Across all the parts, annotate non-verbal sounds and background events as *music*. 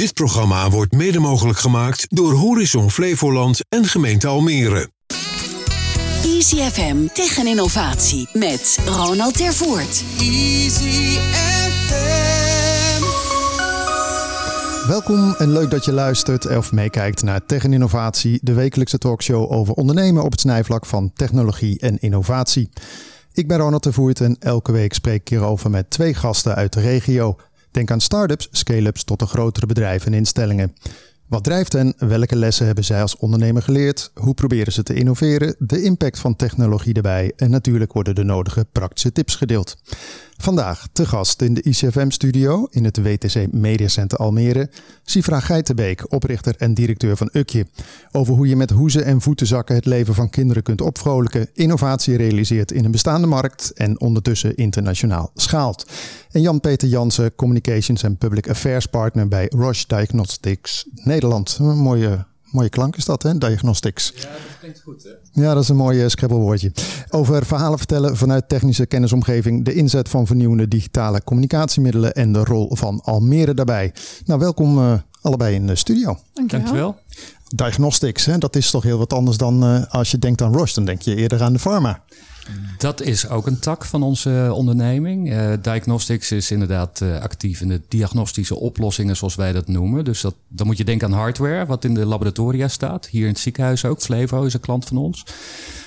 Dit programma wordt mede mogelijk gemaakt door Horizon Flevoland en gemeente Almere. Easy FM tegen innovatie met Ronald Tervoort. Easy FM. Welkom en leuk dat je luistert of meekijkt naar Tegen Innovatie, de wekelijkse talkshow over ondernemen op het snijvlak van technologie en innovatie. Ik ben Ronald Tervoort en elke week spreek ik hierover met twee gasten uit de regio. Denk aan start-ups, scale-ups tot de grotere bedrijven en instellingen. Wat drijft hen? Welke lessen hebben zij als ondernemer geleerd? Hoe proberen ze te innoveren? De impact van technologie erbij en natuurlijk worden de nodige praktische tips gedeeld. Vandaag te gast in de ICFM-studio in het WTC Mediacenter Almere, Sifra Geitenbeek, oprichter en directeur van Ukje. Over hoe je met hoezen en voetenzakken het leven van kinderen kunt opvrolijken, innovatie realiseert in een bestaande markt en ondertussen internationaal schaalt. En Jan-Peter Jansen, Communications en Public Affairs Partner bij Roche Diagnostics Nederland. Een mooie Mooie klank is dat, hè? Diagnostics. Ja, dat klinkt goed, hè? Ja, dat is een mooi scrabblewoordje. Over verhalen vertellen vanuit technische kennisomgeving, de inzet van vernieuwende digitale communicatiemiddelen en de rol van Almere daarbij. Nou, welkom uh, allebei in de studio. Dankjewel. Dankjewel. Diagnostics, hè? dat is toch heel wat anders dan uh, als je denkt aan Roche, dan denk je eerder aan de pharma. Dat is ook een tak van onze onderneming. Uh, Diagnostics is inderdaad actief in de diagnostische oplossingen, zoals wij dat noemen. Dus dat, dan moet je denken aan hardware, wat in de laboratoria staat. Hier in het ziekenhuis ook. Flevo is een klant van ons.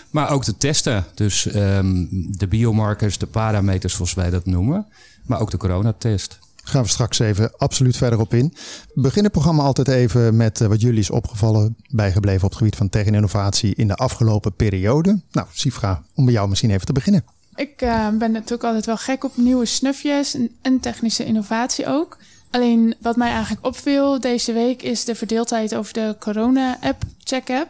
Maar ook de testen. Dus um, de biomarkers, de parameters, zoals wij dat noemen. Maar ook de coronatest gaan we straks even absoluut verder op in. We beginnen het programma altijd even met wat jullie is opgevallen, bijgebleven op het gebied van innovatie in de afgelopen periode. Nou, Sifra, om bij jou misschien even te beginnen. Ik uh, ben natuurlijk altijd wel gek op nieuwe snufjes en, en technische innovatie ook. Alleen wat mij eigenlijk opviel deze week is de verdeeldheid over de corona-app, check-app.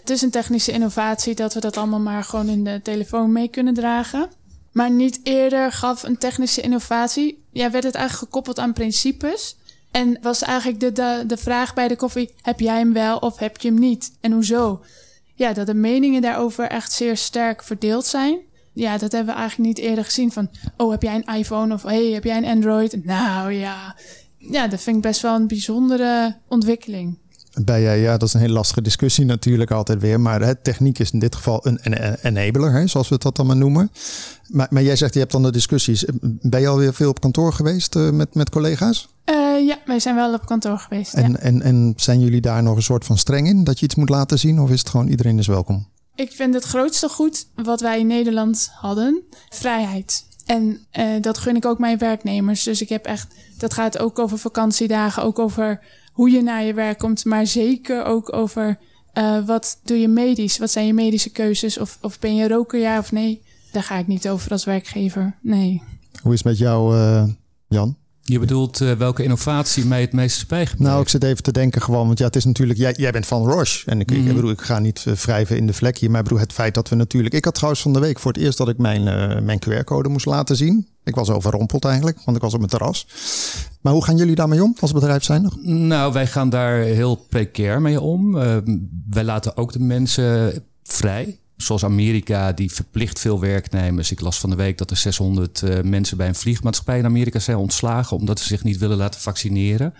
Het is een technische innovatie dat we dat allemaal maar gewoon in de telefoon mee kunnen dragen. Maar niet eerder gaf een technische innovatie. Ja, werd het eigenlijk gekoppeld aan principes. En was eigenlijk de, de, de vraag bij de koffie: heb jij hem wel of heb je hem niet? En hoezo? Ja, dat de meningen daarover echt zeer sterk verdeeld zijn. Ja, dat hebben we eigenlijk niet eerder gezien. Van, oh, heb jij een iPhone of hey, heb jij een Android? Nou ja, ja, dat vind ik best wel een bijzondere ontwikkeling bij jij, ja, dat is een hele lastige discussie natuurlijk altijd weer. Maar hè, techniek is in dit geval een, enabler, hè, zoals we het dat dan maar noemen. Maar, maar jij zegt, je hebt dan de discussies. Ben je alweer veel op kantoor geweest uh, met, met collega's? Uh, ja, wij zijn wel op kantoor geweest. En, ja. en, en zijn jullie daar nog een soort van streng in? Dat je iets moet laten zien? Of is het gewoon iedereen is welkom? Ik vind het grootste goed wat wij in Nederland hadden, vrijheid. En uh, dat gun ik ook mijn werknemers. Dus ik heb echt, dat gaat ook over vakantiedagen, ook over hoe je naar je werk komt, maar zeker ook over uh, wat doe je medisch? Wat zijn je medische keuzes? Of, of ben je roker, ja of nee? Daar ga ik niet over als werkgever. Nee. Hoe is het met jou, uh, Jan? Je bedoelt uh, welke innovatie mij het meeste spijt Nou, ik zit even te denken gewoon, want ja, het is natuurlijk, jij, jij bent van Roche. En ik, mm -hmm. ik, bedoel, ik ga niet uh, wrijven in de vlek hier, maar ik bedoel, het feit dat we natuurlijk... Ik had trouwens van de week voor het eerst dat ik mijn, uh, mijn QR-code moest laten zien. Ik was overrompeld eigenlijk, want ik was op mijn terras. Maar hoe gaan jullie daarmee om als bedrijf zijn nog? Nou, wij gaan daar heel precair mee om. Uh, wij laten ook de mensen vrij. Zoals Amerika, die verplicht veel werknemers. Ik las van de week dat er 600 uh, mensen bij een vliegmaatschappij in Amerika zijn ontslagen omdat ze zich niet willen laten vaccineren.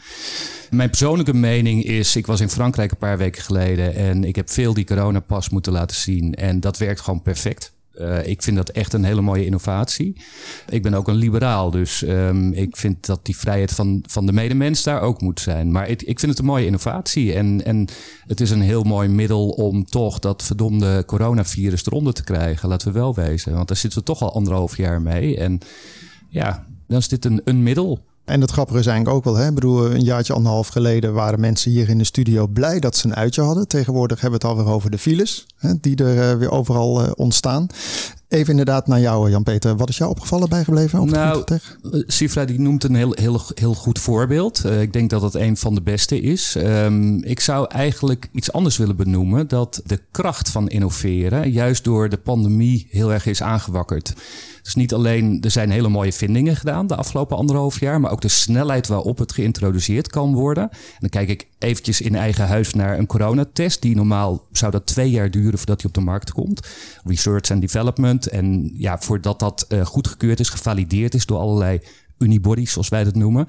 Mijn persoonlijke mening is, ik was in Frankrijk een paar weken geleden en ik heb veel die coronapas moeten laten zien en dat werkt gewoon perfect. Uh, ik vind dat echt een hele mooie innovatie. Ik ben ook een liberaal, dus um, ik vind dat die vrijheid van, van de medemens daar ook moet zijn. Maar ik vind het een mooie innovatie. En, en het is een heel mooi middel om toch dat verdomde coronavirus eronder te krijgen. Laten we wel wezen. Want daar zitten we toch al anderhalf jaar mee. En ja, dan is dit een, een middel. En het grappige is eigenlijk ook wel, hè? Ik bedoel, een jaartje, anderhalf geleden waren mensen hier in de studio blij dat ze een uitje hadden. Tegenwoordig hebben we het alweer over de files, hè, die er uh, weer overal uh, ontstaan. Even inderdaad naar jou, Jan-Peter. Wat is jou opgevallen bijgebleven? Op nou, Sifra die noemt een heel, heel, heel goed voorbeeld. Uh, ik denk dat het een van de beste is. Um, ik zou eigenlijk iets anders willen benoemen. Dat de kracht van innoveren juist door de pandemie heel erg is aangewakkerd. Dus niet alleen, er zijn hele mooie vindingen gedaan de afgelopen anderhalf jaar, maar ook de snelheid waarop het geïntroduceerd kan worden. En dan kijk ik eventjes in eigen huis naar een coronatest, die normaal zou dat twee jaar duren voordat hij op de markt komt. Research and development. En ja, voordat dat uh, goedgekeurd is, gevalideerd is door allerlei unibodies zoals wij dat noemen.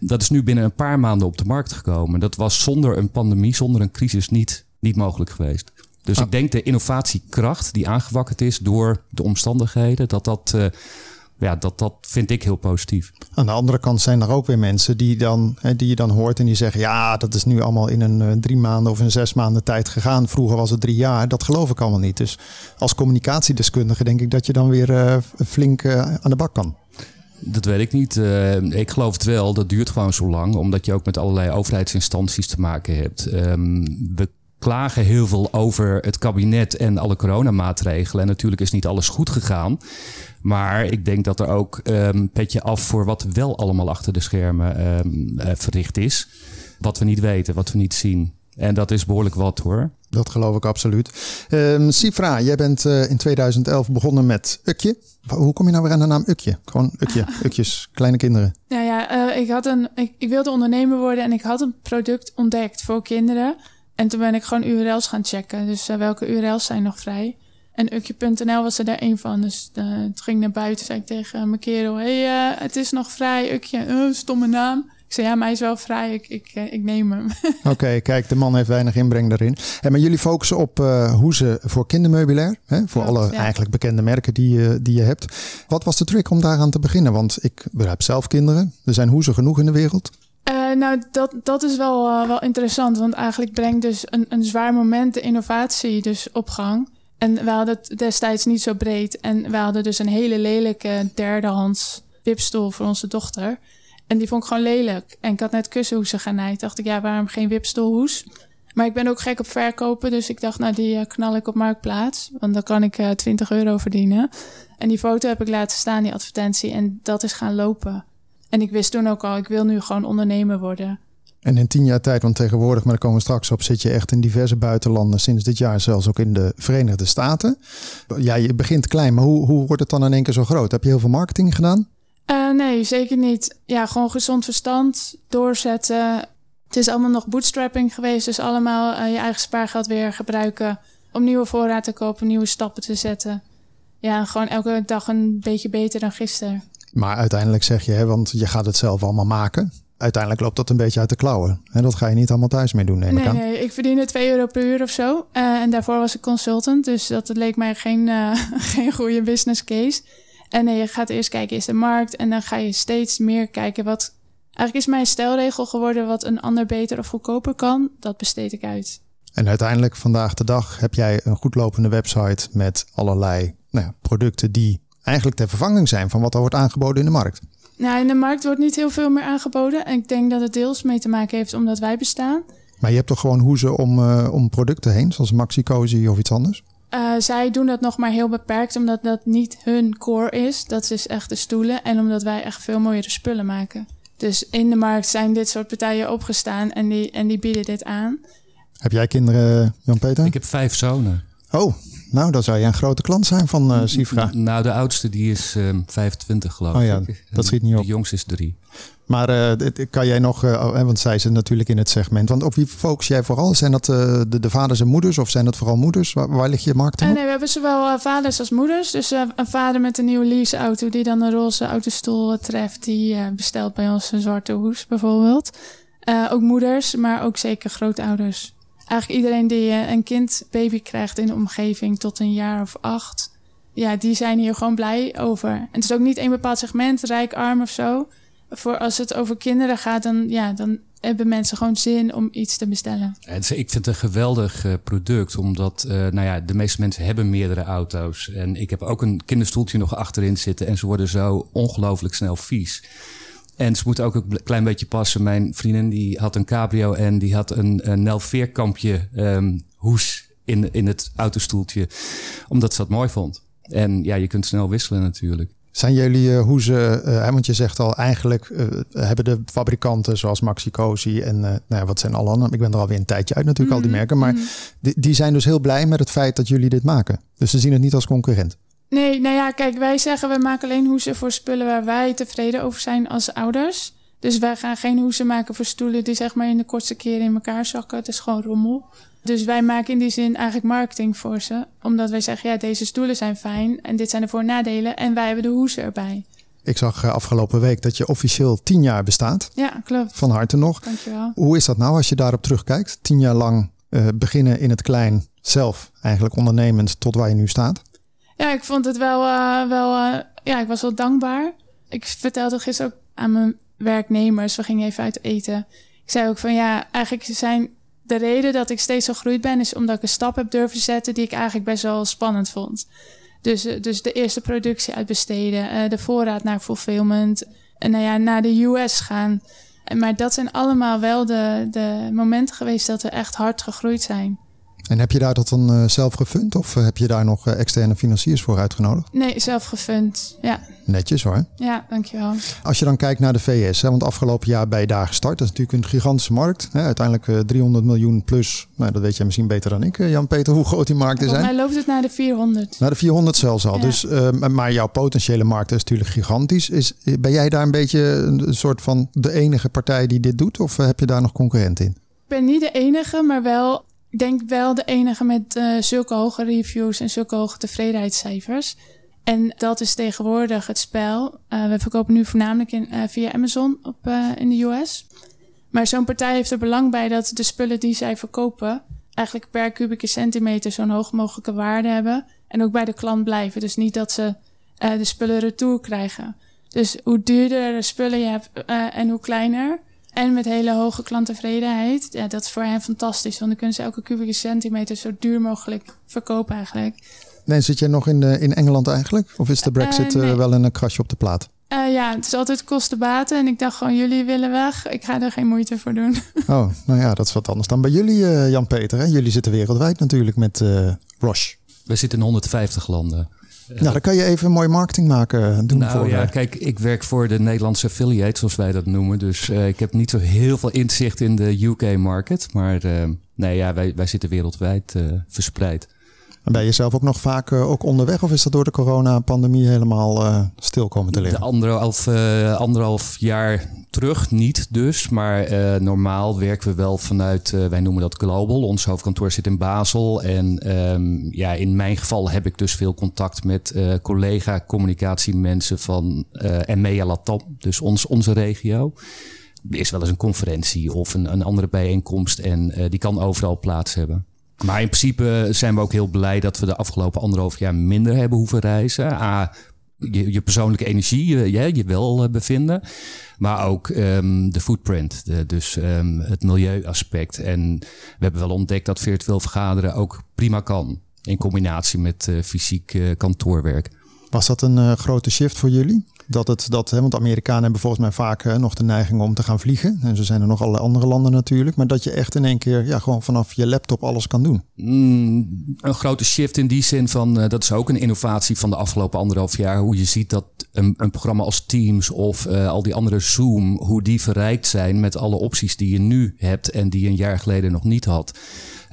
Dat is nu binnen een paar maanden op de markt gekomen. Dat was zonder een pandemie, zonder een crisis niet, niet mogelijk geweest. Dus Ah. ik denk de innovatiekracht die aangewakkerd is door de omstandigheden, dat dat, eh, ja, dat, dat vind ik heel positief. Aan de andere kant zijn er ook weer mensen die, dan, hè, die je dan hoort en die zeggen: Ja, dat is nu allemaal in een eh, drie maanden of een zes maanden tijd gegaan. Vroeger was het drie jaar. Dat geloof ik allemaal niet. Dus als communicatiedeskundige denk ik dat je dan weer eh, flink aan de bak kan. Dat weet ik niet. Ik geloof het wel. Dat duurt gewoon zo lang. Omdat je ook met allerlei overheidsinstanties te maken hebt. Ehm, we klagen heel veel over het kabinet en alle coronamaatregelen. En natuurlijk is niet alles goed gegaan. Maar ik denk dat er ook een petje af voor wat wel allemaal achter de schermen ehm, eh, verricht is. Wat we niet weten, wat we niet zien. En dat is behoorlijk wat hoor. Dat geloof ik absoluut. Ehm Sifra, jij bent eh, in 2011 begonnen met Ukje. Hoe kom je nou weer aan de naam Ukje? Gewoon Ukje, *laughs* Ukjes, kleine kinderen. Nou ja, eh, ik, had een, ik, ik wilde ondernemer worden en ik had een product ontdekt voor kinderen. En toen ben ik gewoon URL's gaan checken. Dus eh, welke URL's zijn nog vrij? En ukje.nl was er daar één van. Dus toen ging ik naar buiten, zei ik tegen mijn kerel... hey, eh, het is nog vrij, Ukje. Eh, stomme naam. Ik zei, ja, maar hij is wel vrij. Ik, ik, ik neem hem. *laughs* Oké, kijk, de man heeft weinig inbreng daarin. En maar jullie focussen op eh hoezen voor kindermeubilair. Hè? Voor Klopt, alle ja. eigenlijk bekende merken die, je- die je hebt. Wat was de trick om daaraan te beginnen? Want ik heb zelf kinderen. Er zijn hoezen genoeg in de wereld. Eh, nou, dat, dat is wel, eh, wel interessant. Want eigenlijk brengt dus een, een zwaar moment de innovatie dus op gang. En we hadden het destijds niet zo breed. En we hadden dus een hele lelijke derdehands wipstoel voor onze dochter. En die vond ik gewoon lelijk. En ik had net kussenhoesen genaaid. Dacht ik, ja, waarom geen wipstoelhoes? Maar ik ben ook gek op verkopen. Dus ik dacht, nou, die eh, knal ik op Marktplaats. Want dan kan ik eh 20 euro verdienen. En die foto heb ik laten staan, die advertentie. En dat is gaan lopen. En ik wist toen ook al, ik wil nu gewoon ondernemer worden. En in tien jaar tijd, want tegenwoordig, maar daar komen we straks op, zit je echt in diverse buitenlanden. Sinds dit jaar zelfs ook in de Verenigde Staten. Ja, je begint klein, maar hoe, hoe wordt het dan in één keer zo groot? Heb je heel veel marketing gedaan? Eh, nee, zeker niet. Ja, gewoon gezond verstand, doorzetten. Het is allemaal nog bootstrapping geweest, dus allemaal eh, je eigen spaargeld weer gebruiken om nieuwe voorraad te kopen, nieuwe stappen te zetten. Ja, gewoon elke dag een beetje beter dan gisteren. Maar uiteindelijk zeg je, hè, want je gaat het zelf allemaal maken. Uiteindelijk loopt dat een beetje uit de klauwen. En dat ga je niet allemaal thuis mee doen, neem ik Nee, aan. nee, ik verdiende 2 euro per uur of zo. Eh, en daarvoor was ik consultant, dus dat leek mij geen, eh, *laughs* geen goede business case. En nee, je gaat eerst kijken, is de markt? En dan ga je steeds meer kijken wat... Eigenlijk is mijn stelregel geworden wat een ander beter of goedkoper kan. Dat besteed ik uit. En uiteindelijk vandaag de dag heb jij een goed lopende website met allerlei nou ja, producten die eigenlijk ter vervanging zijn van wat er wordt aangeboden in de markt. Nou, in de markt wordt niet heel veel meer aangeboden. En ik denk dat het deels mee te maken heeft omdat wij bestaan. Maar je hebt toch gewoon hoezen om, eh, om producten heen, zoals Maxi Cozy of iets anders? Eh, zij doen dat nog maar heel beperkt, omdat dat niet hun core is. Dat is echt de stoelen. En omdat wij echt veel mooiere spullen maken. Dus in de markt zijn dit soort partijen opgestaan en die, en die bieden dit aan. Heb jij kinderen, Jan-Peter? Ik heb vijf zonen. Oh, nou dan zou je een grote klant zijn van eh Sifra. Nou, de oudste die is ehm 25 geloof Oh ja, ik. dat schiet niet op. De jongste is drie. Maar eh, kan jij nog, eh, oh, hè, want zij zit natuurlijk in het segment. Want op wie focus jij vooral? Zijn dat eh, de, de vaders en moeders of zijn dat vooral moeders? Waar, waar ligt je marketing En op? nee, we hebben zowel eh, vaders als moeders. Dus eh, een vader met een nieuwe leaseauto die dan een roze autostoel eh, treft, die eh, bestelt bij ons een zwarte hoes bijvoorbeeld. Eh, ook moeders, maar ook zeker grootouders. Eigenlijk iedereen die eh, een kind, baby krijgt in de omgeving tot een jaar of acht. Ja, die zijn hier gewoon blij over. En het is ook niet één bepaald segment, rijk, arm of zo. Voor als het over kinderen gaat, dan, ja, dan hebben mensen gewoon zin om iets te bestellen. Ik vind het een geweldig eh, product, omdat eh, nou ja, de meeste mensen hebben meerdere auto's. En ik heb ook een kinderstoeltje nog achterin zitten en ze worden zo ongelooflijk snel vies. En ze moeten ook een klein beetje passen. Mijn vriendin die had een cabrio en die had een, een Nel Veerkampje ehm, hoes in, in het autostoeltje, omdat ze dat mooi vond. En ja, je kunt snel wisselen natuurlijk. Zijn jullie eh, hoezen, eh, hè, want je zegt al eigenlijk eh, hebben de fabrikanten zoals Maxi Cozy en eh, nou ja, wat zijn alle anderen. Ik ben er alweer een tijdje uit natuurlijk al die merken. Maar die, die zijn dus heel blij met het feit dat jullie dit maken. Dus ze zien het niet als concurrent. Nee, nou ja, kijk, wij zeggen we maken alleen hoesen voor spullen waar wij tevreden over zijn als ouders. Dus wij gaan geen hoesen maken voor stoelen die zeg maar in de kortste keren in elkaar zakken. Het is gewoon rommel. Dus wij maken in die zin eigenlijk marketing voor ze. Omdat wij zeggen, ja, deze stoelen zijn fijn en dit zijn de voor- en nadelen. En wij hebben de hoesen erbij. Ik zag eh, afgelopen week dat je officieel tien jaar bestaat. Ja, klopt. Van harte nog. Dankjewel. Hoe is dat nou als je daarop terugkijkt? Tien jaar lang uh, beginnen in het klein, zelf eigenlijk ondernemend tot waar je nu staat. Ja, ik vond het wel, uh, wel ja, ik was wel dankbaar. Ik vertelde gisteren ook aan mijn werknemers, we gingen even uit eten. Ik zei ook van ja, eigenlijk zijn de reden dat ik steeds zo groeid ben, is omdat ik een stap heb durven zetten die ik eigenlijk best wel spannend vond. Dus, eh, dus de eerste productie uitbesteden, uh, de voorraad naar fulfillment, en nou ja, naar de US gaan. Maar dat zijn allemaal wel de, de momenten geweest dat we echt hard gegroeid zijn. En heb je daar dat dan uh, zelf gefund of heb je daar nog uh, externe financiers voor uitgenodigd? Nee, zelf gefund, ja. Netjes hoor. Ja, dankjewel. Als je dan kijkt naar de VS, hè, want afgelopen jaar ben je daar gestart. Dat is natuurlijk een gigantische markt. Hè, uiteindelijk uh, 300 miljoen plus. Nou, dat weet jij misschien beter dan ik, Jan-Peter, hoe groot die markten zijn. Mij loopt het naar de 400. Naar de 400 zelfs al. Ja. Dus, maar jouw potentiële markt is natuurlijk gigantisch. Is, ben jij daar een beetje een soort van de enige partij die dit doet? Of heb je daar nog concurrent in? Ik ben niet de enige, maar wel ik denk wel de enige met uh, zulke hoge reviews en zulke hoge tevredenheidscijfers. En dat is tegenwoordig het spel. Uh, we verkopen nu voornamelijk in, uh, via Amazon op, in de US. Maar zo'n partij heeft er belang bij dat de spullen die zij verkopen... eigenlijk per kubieke centimeter zo'n hoog mogelijke waarde hebben. En ook bij de klant blijven. Dus niet dat ze de spullen retour krijgen. Dus hoe duurder de spullen je hebt en hoe kleiner... En met hele hoge klanttevredenheid. Ja, dat is voor hen fantastisch. Want dan kunnen ze elke kubieke centimeter zo duur mogelijk verkopen eigenlijk. Nee, zit jij nog in, de, in Engeland eigenlijk? Of is de brexit uh, nee. uh, wel een krasje op de plaat? Uh, ja, het is altijd kosten-baten. En ik dacht gewoon, jullie willen weg. Ik ga er geen moeite voor doen. *laughs* Oh, nou ja, dat is wat anders dan bij jullie, uh, Jan-Peter. Jullie zitten wereldwijd natuurlijk met uh, Roche. We zitten in 150 landen. Nou, dan kan je even mooi marketing maken. Doen nou voor ja, kijk, ik werk voor de Nederlandse affiliate, zoals wij dat noemen. Dus uh, ik heb niet zo heel veel inzicht in de UK-market. Maar uh, nee, ja, wij, wij zitten wereldwijd uh, verspreid. Ben je zelf ook nog vaak uh, ook onderweg of is dat door de corona-pandemie helemaal uh, stil komen te liggen? De anderhalf, uh, anderhalf jaar terug niet dus, maar normaal werken we wel vanuit, wij noemen dat Global. Ons hoofdkantoor zit in Basel en um, ja, in mijn geval heb ik dus veel contact met collega-communicatiemensen van EMEA Latam, dus ons, onze regio. Is wel eens een conferentie of een, een andere bijeenkomst en die kan overal plaats hebben. Maar in principe zijn we ook heel blij dat we de afgelopen anderhalf jaar minder hebben hoeven reizen. A, je, je persoonlijke energie, je, je, welbevinden. Maar ook um, de footprint, de, dus um, het milieuaspect. En we hebben wel ontdekt dat virtueel vergaderen ook prima kan. In combinatie met uh, fysiek uh, kantoorwerk. Was dat een grote shift voor jullie? Dat het, dat, hè, want Amerikanen hebben volgens mij vaak nog de neiging om te gaan vliegen. En zo zijn er nog alle andere landen natuurlijk. Maar dat je echt in één keer ja, gewoon vanaf je laptop alles kan doen. Mm, een grote shift in die zin van, uh, dat is ook een innovatie van de afgelopen anderhalf jaar. Hoe je ziet dat een, een programma als Teams of uh, al die andere Zoom, hoe die verrijkt zijn met alle opties die je nu hebt en die je een jaar geleden nog niet had.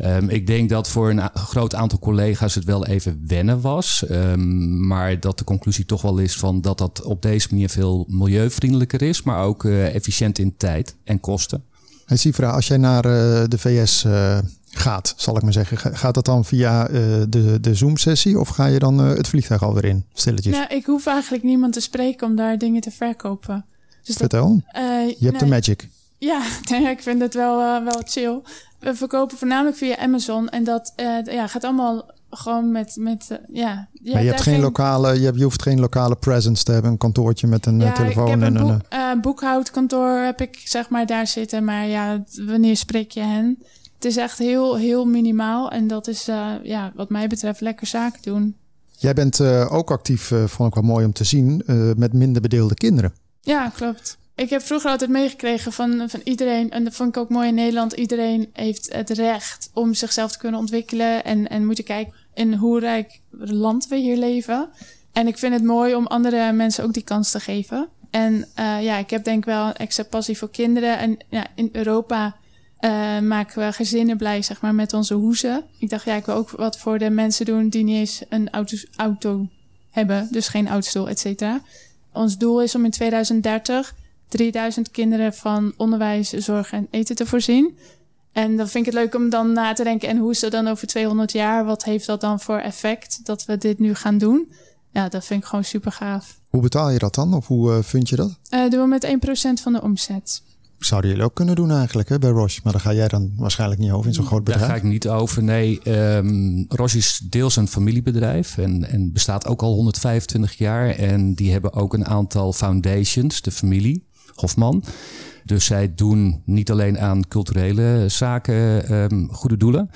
Um, ik denk dat voor een groot aantal collega's het wel even wennen was. Um, maar dat de conclusie toch wel is van dat dat op deze manier veel milieuvriendelijker is. Maar ook uh, efficiënt in tijd en kosten. Hey Sifra, als jij naar uh, de VS uh, gaat, zal ik maar zeggen. Gaat dat dan via de, de Zoom-sessie of ga je dan het vliegtuig alweer in, stilletjes? Nou, ik hoef eigenlijk niemand te spreken om daar dingen te verkopen. Dus Vertel, dat, je hebt de magic. Ja, *laughs* ik vind het wel, wel chill we verkopen voornamelijk via Amazon. En dat uh, ja, gaat allemaal gewoon met. met uh, ja, ja, maar je, hebt geen lokale, je, hebt, je hoeft geen lokale presence te hebben. Een kantoortje met een ja, telefoon. Ik heb en een boek, boekhoudkantoor heb ik zeg maar daar zitten. Maar ja, wanneer spreek je hen? Het is echt heel, heel minimaal. En dat is ja, wat mij betreft lekker zaken doen. Jij bent ook actief, vond ik wel mooi om te zien, met minder bedeelde kinderen. Ja, klopt. Ik heb vroeger altijd meegekregen van, van iedereen, en dat vond ik ook mooi in Nederland, iedereen heeft het recht om zichzelf te kunnen ontwikkelen en, en moet je kijken in hoe rijk land we hier leven. En ik vind het mooi om andere mensen ook die kans te geven. En uh, ja, ik heb denk ik wel een extra passie voor kinderen. En ja, in Europa uh, maken we gezinnen blij, zeg maar, met onze hoezen. Ik dacht, ja, ik wil ook wat voor de mensen doen die niet eens een auto, auto hebben. Dus geen autostoel, et cetera. Ons doel is om in 2030 3000 kinderen van onderwijs, zorg en eten te voorzien. En dan vind ik het leuk om dan na te denken: en hoe is dat dan over 200 jaar? Wat heeft dat dan voor effect dat we dit nu gaan doen? ja, dat vind ik gewoon super gaaf. Hoe betaal je dat dan? Of hoe uh, vind je dat? Uh, doen we met 1% van de omzet. Zouden jullie ook kunnen doen eigenlijk hè, bij Roche. Maar daar ga jij dan waarschijnlijk niet over in zo'n groot bedrijf. Daar ga ik niet over. Nee, um, Roche is deels een familiebedrijf en, en bestaat ook al 125 jaar. En die hebben ook een aantal foundations, de familie Hofman. Dus zij doen niet alleen aan culturele zaken um, goede doelen.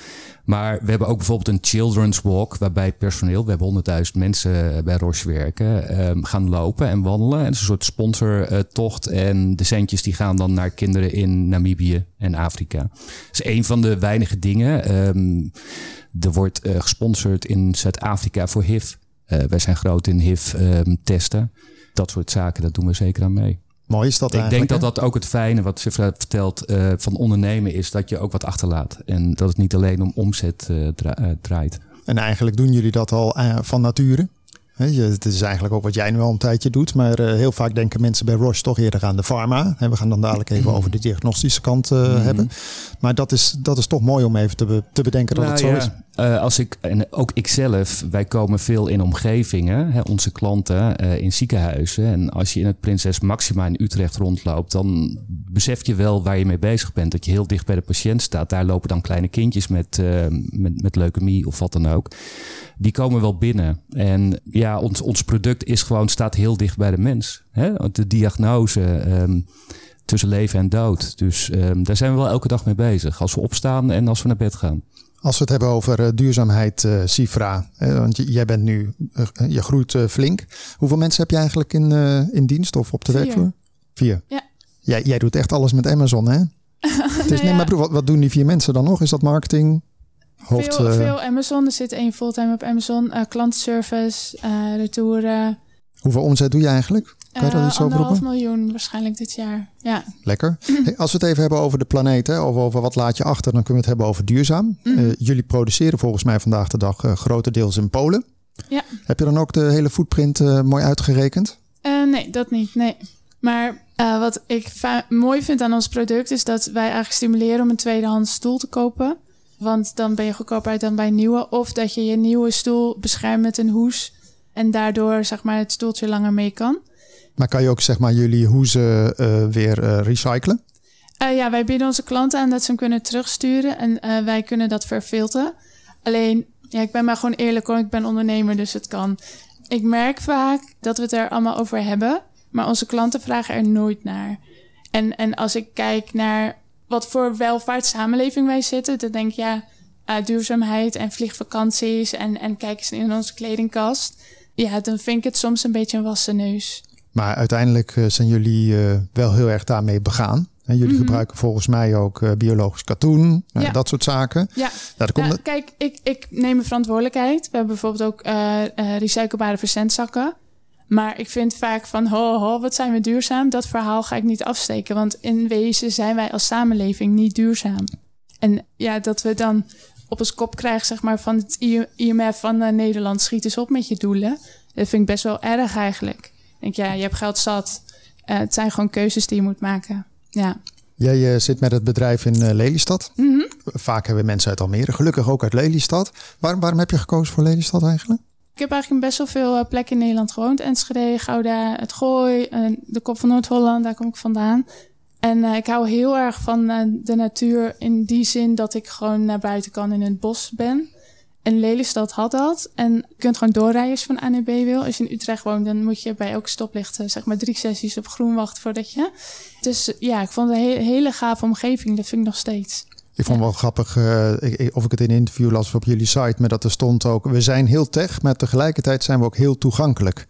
Maar we hebben ook bijvoorbeeld een children's walk, waarbij personeel, we hebben 100.000 mensen bij Roche werken, um, gaan lopen en wandelen. En een soort sponsortocht. en de centjes die gaan dan naar kinderen in Namibië en Afrika. Dat is een van de weinige dingen. Um, er wordt uh, gesponsord in Zuid-Afrika voor HIV. Uh, wij zijn groot in HIV-testen. dat soort zaken, dat doen we zeker aan mee. Mooi is dat Ik denk dat dat ook het fijne wat ze vertelt uh, van ondernemen is dat je ook wat achterlaat. En dat het niet alleen om omzet uh, draait. En eigenlijk doen jullie dat al van nature? Het is eigenlijk ook wat jij nu al een tijdje doet. Maar heel vaak denken mensen bij Roche toch eerder aan de pharma. We gaan dan dadelijk even over de diagnostische kant mm -hmm. hebben. Maar dat is, dat is toch mooi om even te, be, te bedenken dat nou, het zo ja. is. Uh, als ik, en ook ikzelf, wij komen veel in omgevingen, hè, onze klanten uh, in ziekenhuizen. En als je in het Prinses Maxima in Utrecht rondloopt, dan besef je wel waar je mee bezig bent. Dat je heel dicht bij de patiënt staat. Daar lopen dan kleine kindjes met, uh, met, leukemie of wat dan ook. Die komen wel binnen. En ja, ons, ons product is gewoon, staat heel dicht bij de mens. Hè? De diagnose. Um, tussen leven en dood. Dus um, daar zijn we wel elke dag mee bezig. Als we opstaan en als we naar bed gaan. Als we het hebben over uh, duurzaamheid, uh, Sifra. Uh, want jij bent nu, je groeit flink. Hoeveel mensen heb je eigenlijk in, in dienst of op de Vier. werkvloer? Vier. Ja. Jij, jij doet echt alles met Amazon, hè? *laughs* Het is, nee, maar broer, wat, wat doen die vier mensen dan nog? Is dat marketing? Hoofd, veel, eh, veel Amazon. Er zit één fulltime op Amazon. Uh, klantenservice, uh, retouren. Hoeveel omzet doe je eigenlijk? Kan je daar Uh, iets over anderhalf miljoen waarschijnlijk dit jaar. Ja. Lekker. *clears throat* Hey, als we het even hebben over de planeet, hè, of over wat laat je achter, dan kunnen we het hebben over duurzaam. Mhm. Eh, jullie produceren volgens mij vandaag de dag eh, grotendeels in Polen. Ja. Heb je dan ook de hele footprint eh, mooi uitgerekend? Uh, nee, dat niet. Nee. Maar uh, wat ik mooi vind aan ons product is dat wij eigenlijk stimuleren om een tweedehands stoel te kopen. Want dan ben je goedkoper uit dan bij een nieuwe. Of dat je je nieuwe stoel beschermt met een hoes. En daardoor zeg maar het stoeltje langer mee kan. Maar kan je ook zeg maar jullie hoezen eh, weer eh, recyclen? Uh, ja, wij bieden onze klanten aan dat ze hem kunnen terugsturen. En uh, wij kunnen dat verfilteren. Alleen, ja, ik ben maar gewoon eerlijk hoor. Ik ben ondernemer, dus het kan. Ik merk vaak dat we het er allemaal over hebben. Maar onze klanten vragen er nooit naar. En, en als ik kijk naar wat voor welvaartssamenleving wij zitten, dan denk ik ja, uh, duurzaamheid en vliegvakanties en, en kijk eens in onze kledingkast. Ja, dan vind ik het soms een beetje een wassen neus. Maar uiteindelijk uh, zijn jullie uh, wel heel erg daarmee begaan. En jullie mm-hmm. gebruiken volgens mij ook uh, biologisch katoen, ja. dat soort zaken. Ja, nou, komt ja kijk, ik, ik neem mijn verantwoordelijkheid. We hebben bijvoorbeeld ook uh, recyclebare verzendzakken. Maar ik vind vaak van, ho, ho, wat zijn we duurzaam? Dat verhaal ga ik niet afsteken. Want in wezen zijn wij als samenleving niet duurzaam. En ja, dat we dan op ons kop krijgen, zeg maar, van het IMF van uh, Nederland, schiet eens op met je doelen. Dat vind ik best wel erg eigenlijk. Ik denk, ja, je hebt geld zat. Uh, het zijn gewoon keuzes die je moet maken. Ja. Jij uh, zit met het bedrijf in Lelystad. Mm-hmm. Vaak hebben mensen uit Almere, gelukkig ook uit Lelystad. Waarom, waarom heb je gekozen voor Lelystad eigenlijk? Ik heb eigenlijk best wel veel plekken in Nederland gewoond. Enschede, Gouda, het Gooi, de Kop van Noord-Holland, daar kom ik vandaan. En uh, ik hou heel erg van uh, de natuur in die zin dat ik gewoon naar buiten kan in het bos ben. En Lelystad had dat. En je kunt gewoon doorrijden als je van A naar B wil. Als je in Utrecht woont, dan moet je bij elke stoplicht zeg maar drie sessies op groen wachten voordat je... Dus ja, ik vond het een he hele gave omgeving. Dat vind ik nog steeds. Ik vond het wel grappig, uh, ik, of ik het in een interview las of op jullie site, maar dat er stond ook, we zijn heel tech, maar tegelijkertijd zijn we ook heel toegankelijk.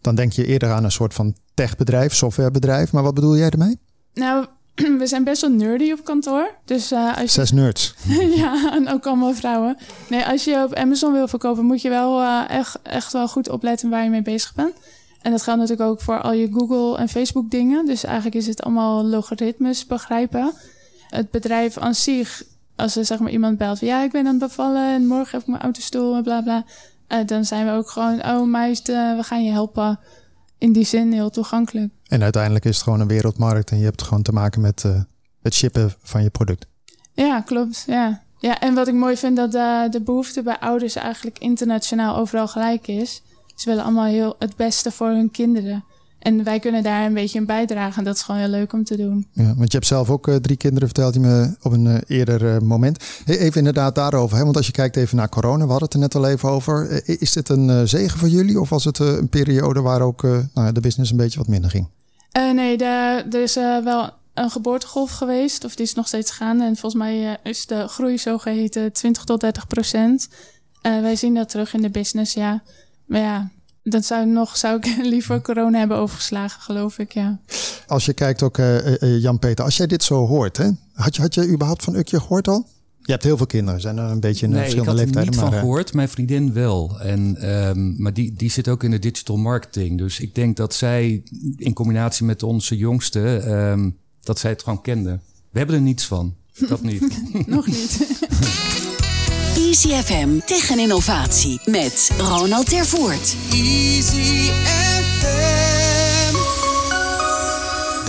Dan denk je eerder aan een soort van techbedrijf, softwarebedrijf, maar wat bedoel jij ermee? Nou, *clears throat* we zijn best wel nerdy op kantoor. Dus, uh, als je... Zes nerds. *laughs* ja, en ook allemaal vrouwen. Nee, als je op Amazon wil verkopen, moet je wel uh, echt, echt wel goed opletten waar je mee bezig bent. En dat geldt natuurlijk ook voor al je Google en Facebook dingen. Dus eigenlijk is het allemaal logaritmes begrijpen. Het bedrijf aan zich, als er zeg maar iemand belt van ja, ik ben aan het bevallen en morgen heb ik mijn autostoel en bla bla. Uh, dan zijn we ook gewoon, oh meisje, we gaan je helpen. In die zin heel toegankelijk. En uiteindelijk is het gewoon een wereldmarkt en je hebt gewoon te maken met uh, het shippen van je product. Ja, klopt. Ja. ja, en wat ik mooi vind dat de, de behoefte bij ouders eigenlijk internationaal overal gelijk is. ze willen allemaal heel het beste voor hun kinderen. En wij kunnen daar een beetje in bijdragen. En dat is gewoon heel leuk om te doen. Ja, want je hebt zelf ook uh, drie kinderen, verteld je me op een eerder moment. Even inderdaad daarover. Hè? Want als je kijkt even naar corona, we hadden het er net al even over. is dit een zegen voor jullie? Of was het een periode waar ook nou, de business een beetje wat minder ging? Nee, de, er is wel een geboortegolf geweest. Of die is nog steeds gaande. En volgens mij is de groei zogeheten 20 tot 30 procent. wij zien dat terug in de business, ja. Maar ja, dat zou nog zou ik *laughs* liever corona hebben overgeslagen, geloof ik, ja. Als je kijkt ook, Jan-Peter, als jij dit zo hoort, hè, had, je, had je überhaupt van Ukje gehoord al? Je hebt heel veel kinderen, zijn er een beetje in nee, verschillende leeftijden. Ik had er niet van gehoord, mijn vriendin wel. En, um, maar die, die zit ook in de digital marketing. Dus ik denk dat zij in combinatie met onze jongste, um, dat zij het gewoon kende. We hebben er niets van. Dat *laughs* niet. Nog niet. *laughs* Easy FM tegen innovatie met Ronald Tervoort. Easy FM.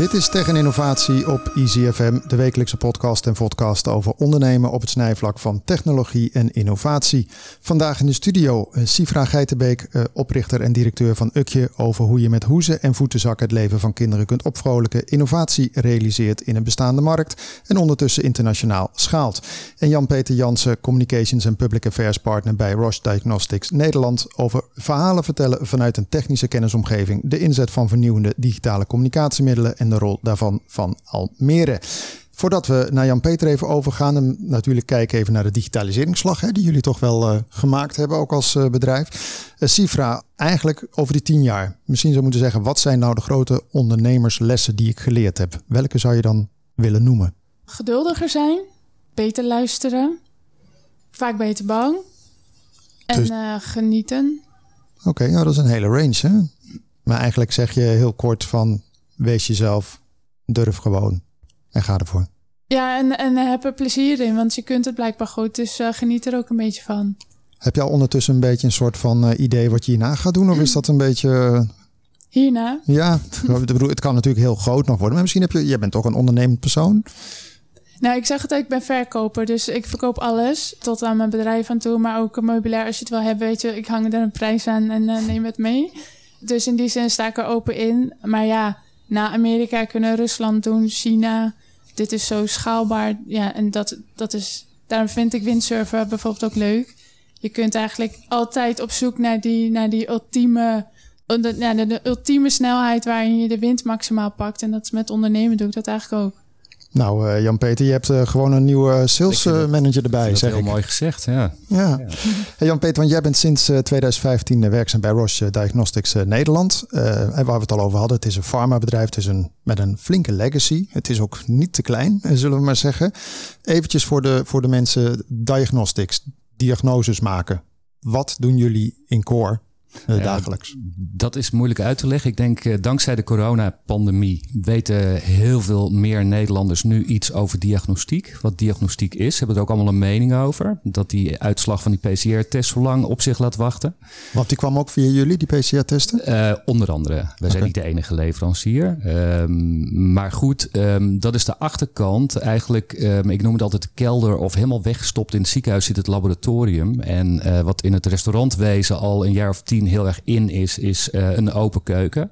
Dit is Tegen Innovatie op Easy FM, de wekelijkse podcast en podcast over ondernemen op het snijvlak van technologie en innovatie. Vandaag in de studio eh, Sifra Geitenbeek, eh, oprichter en directeur van Ukje, over hoe je met hoezen en voetenzakken het leven van kinderen kunt opvrolijken, innovatie realiseert in een bestaande markt en ondertussen internationaal schaalt. En Jan-Peter Jansen, Communications en Public Affairs Partner bij Roche Diagnostics Nederland, over verhalen vertellen vanuit een technische kennisomgeving, de inzet van vernieuwende digitale communicatiemiddelen en de rol daarvan van Almere. Voordat we naar Jan-Peter even overgaan en natuurlijk kijken even naar de digitaliseringsslag hè, die jullie toch wel uh, gemaakt hebben, ook als uh, bedrijf. Uh, Sifra, eigenlijk over die tien jaar, misschien zou moeten zeggen, wat zijn nou de grote ondernemerslessen die ik geleerd heb? Welke zou je dan willen noemen? Geduldiger zijn, beter luisteren, vaak beter bang en dus... genieten. Oké, okay, nou, dat is een hele range. Hè? Maar eigenlijk zeg je heel kort van wees jezelf, durf gewoon en ga ervoor. Ja, en, en heb er plezier in, want je kunt het blijkbaar goed, dus uh, geniet er ook een beetje van. Heb je al ondertussen een beetje een soort van uh, idee wat je hierna gaat doen, of is dat een beetje... Uh... Hierna? Ja, *laughs* ik bedoel, het kan natuurlijk heel groot nog worden, maar misschien heb je, jij bent toch een ondernemend persoon? Nou, ik zeg het, ik ben verkoper, dus ik verkoop alles tot aan mijn bedrijf aan toe, maar ook meubilair als je het wil hebben, weet je, ik hang er een prijs aan en neem het mee. Dus in die zin sta ik er open in, maar ja, na Amerika kunnen Rusland doen, China. Dit is zo schaalbaar. Ja, en dat, dat is, daarom vind ik windsurfen bijvoorbeeld ook leuk. Je kunt eigenlijk altijd op zoek naar die, naar die ultieme, de, de ultieme snelheid waarin je de wind maximaal pakt. En dat is met ondernemen doe ik dat eigenlijk ook. Nou, uh, Jan-Peter, je hebt uh, gewoon een nieuwe sales uh, manager erbij, dat zeg heel ik. mooi gezegd, ja. Ja. ja. Hey Jan-Peter, want jij bent sinds 2015 werkzaam bij Roche Diagnostics Nederland. en waar we het al over hadden, het is een farmabedrijf, het is een, met een flinke legacy. Het is ook niet te klein, zullen we maar zeggen. Eventjes voor de, voor de mensen, diagnostics, diagnoses maken. Wat doen jullie in core dagelijks? Dat is moeilijk uit te leggen. Ik denk, uh, dankzij de coronapandemie weten heel veel meer Nederlanders nu iets over diagnostiek. Wat diagnostiek is. Hebben er ook allemaal een mening over. Dat die uitslag van die PCR-test zo lang op zich laat wachten. Want die kwam ook via jullie, die PCR-testen? Uh, onder andere. Wij okay. zijn niet de enige leverancier. Um, maar goed, um, dat is de achterkant. Eigenlijk, um, ik noem het altijd de kelder of helemaal weggestopt in het ziekenhuis zit het laboratorium. En wat in het restaurantwezen al een jaar of tien heel erg in is, is uh, een open keuken.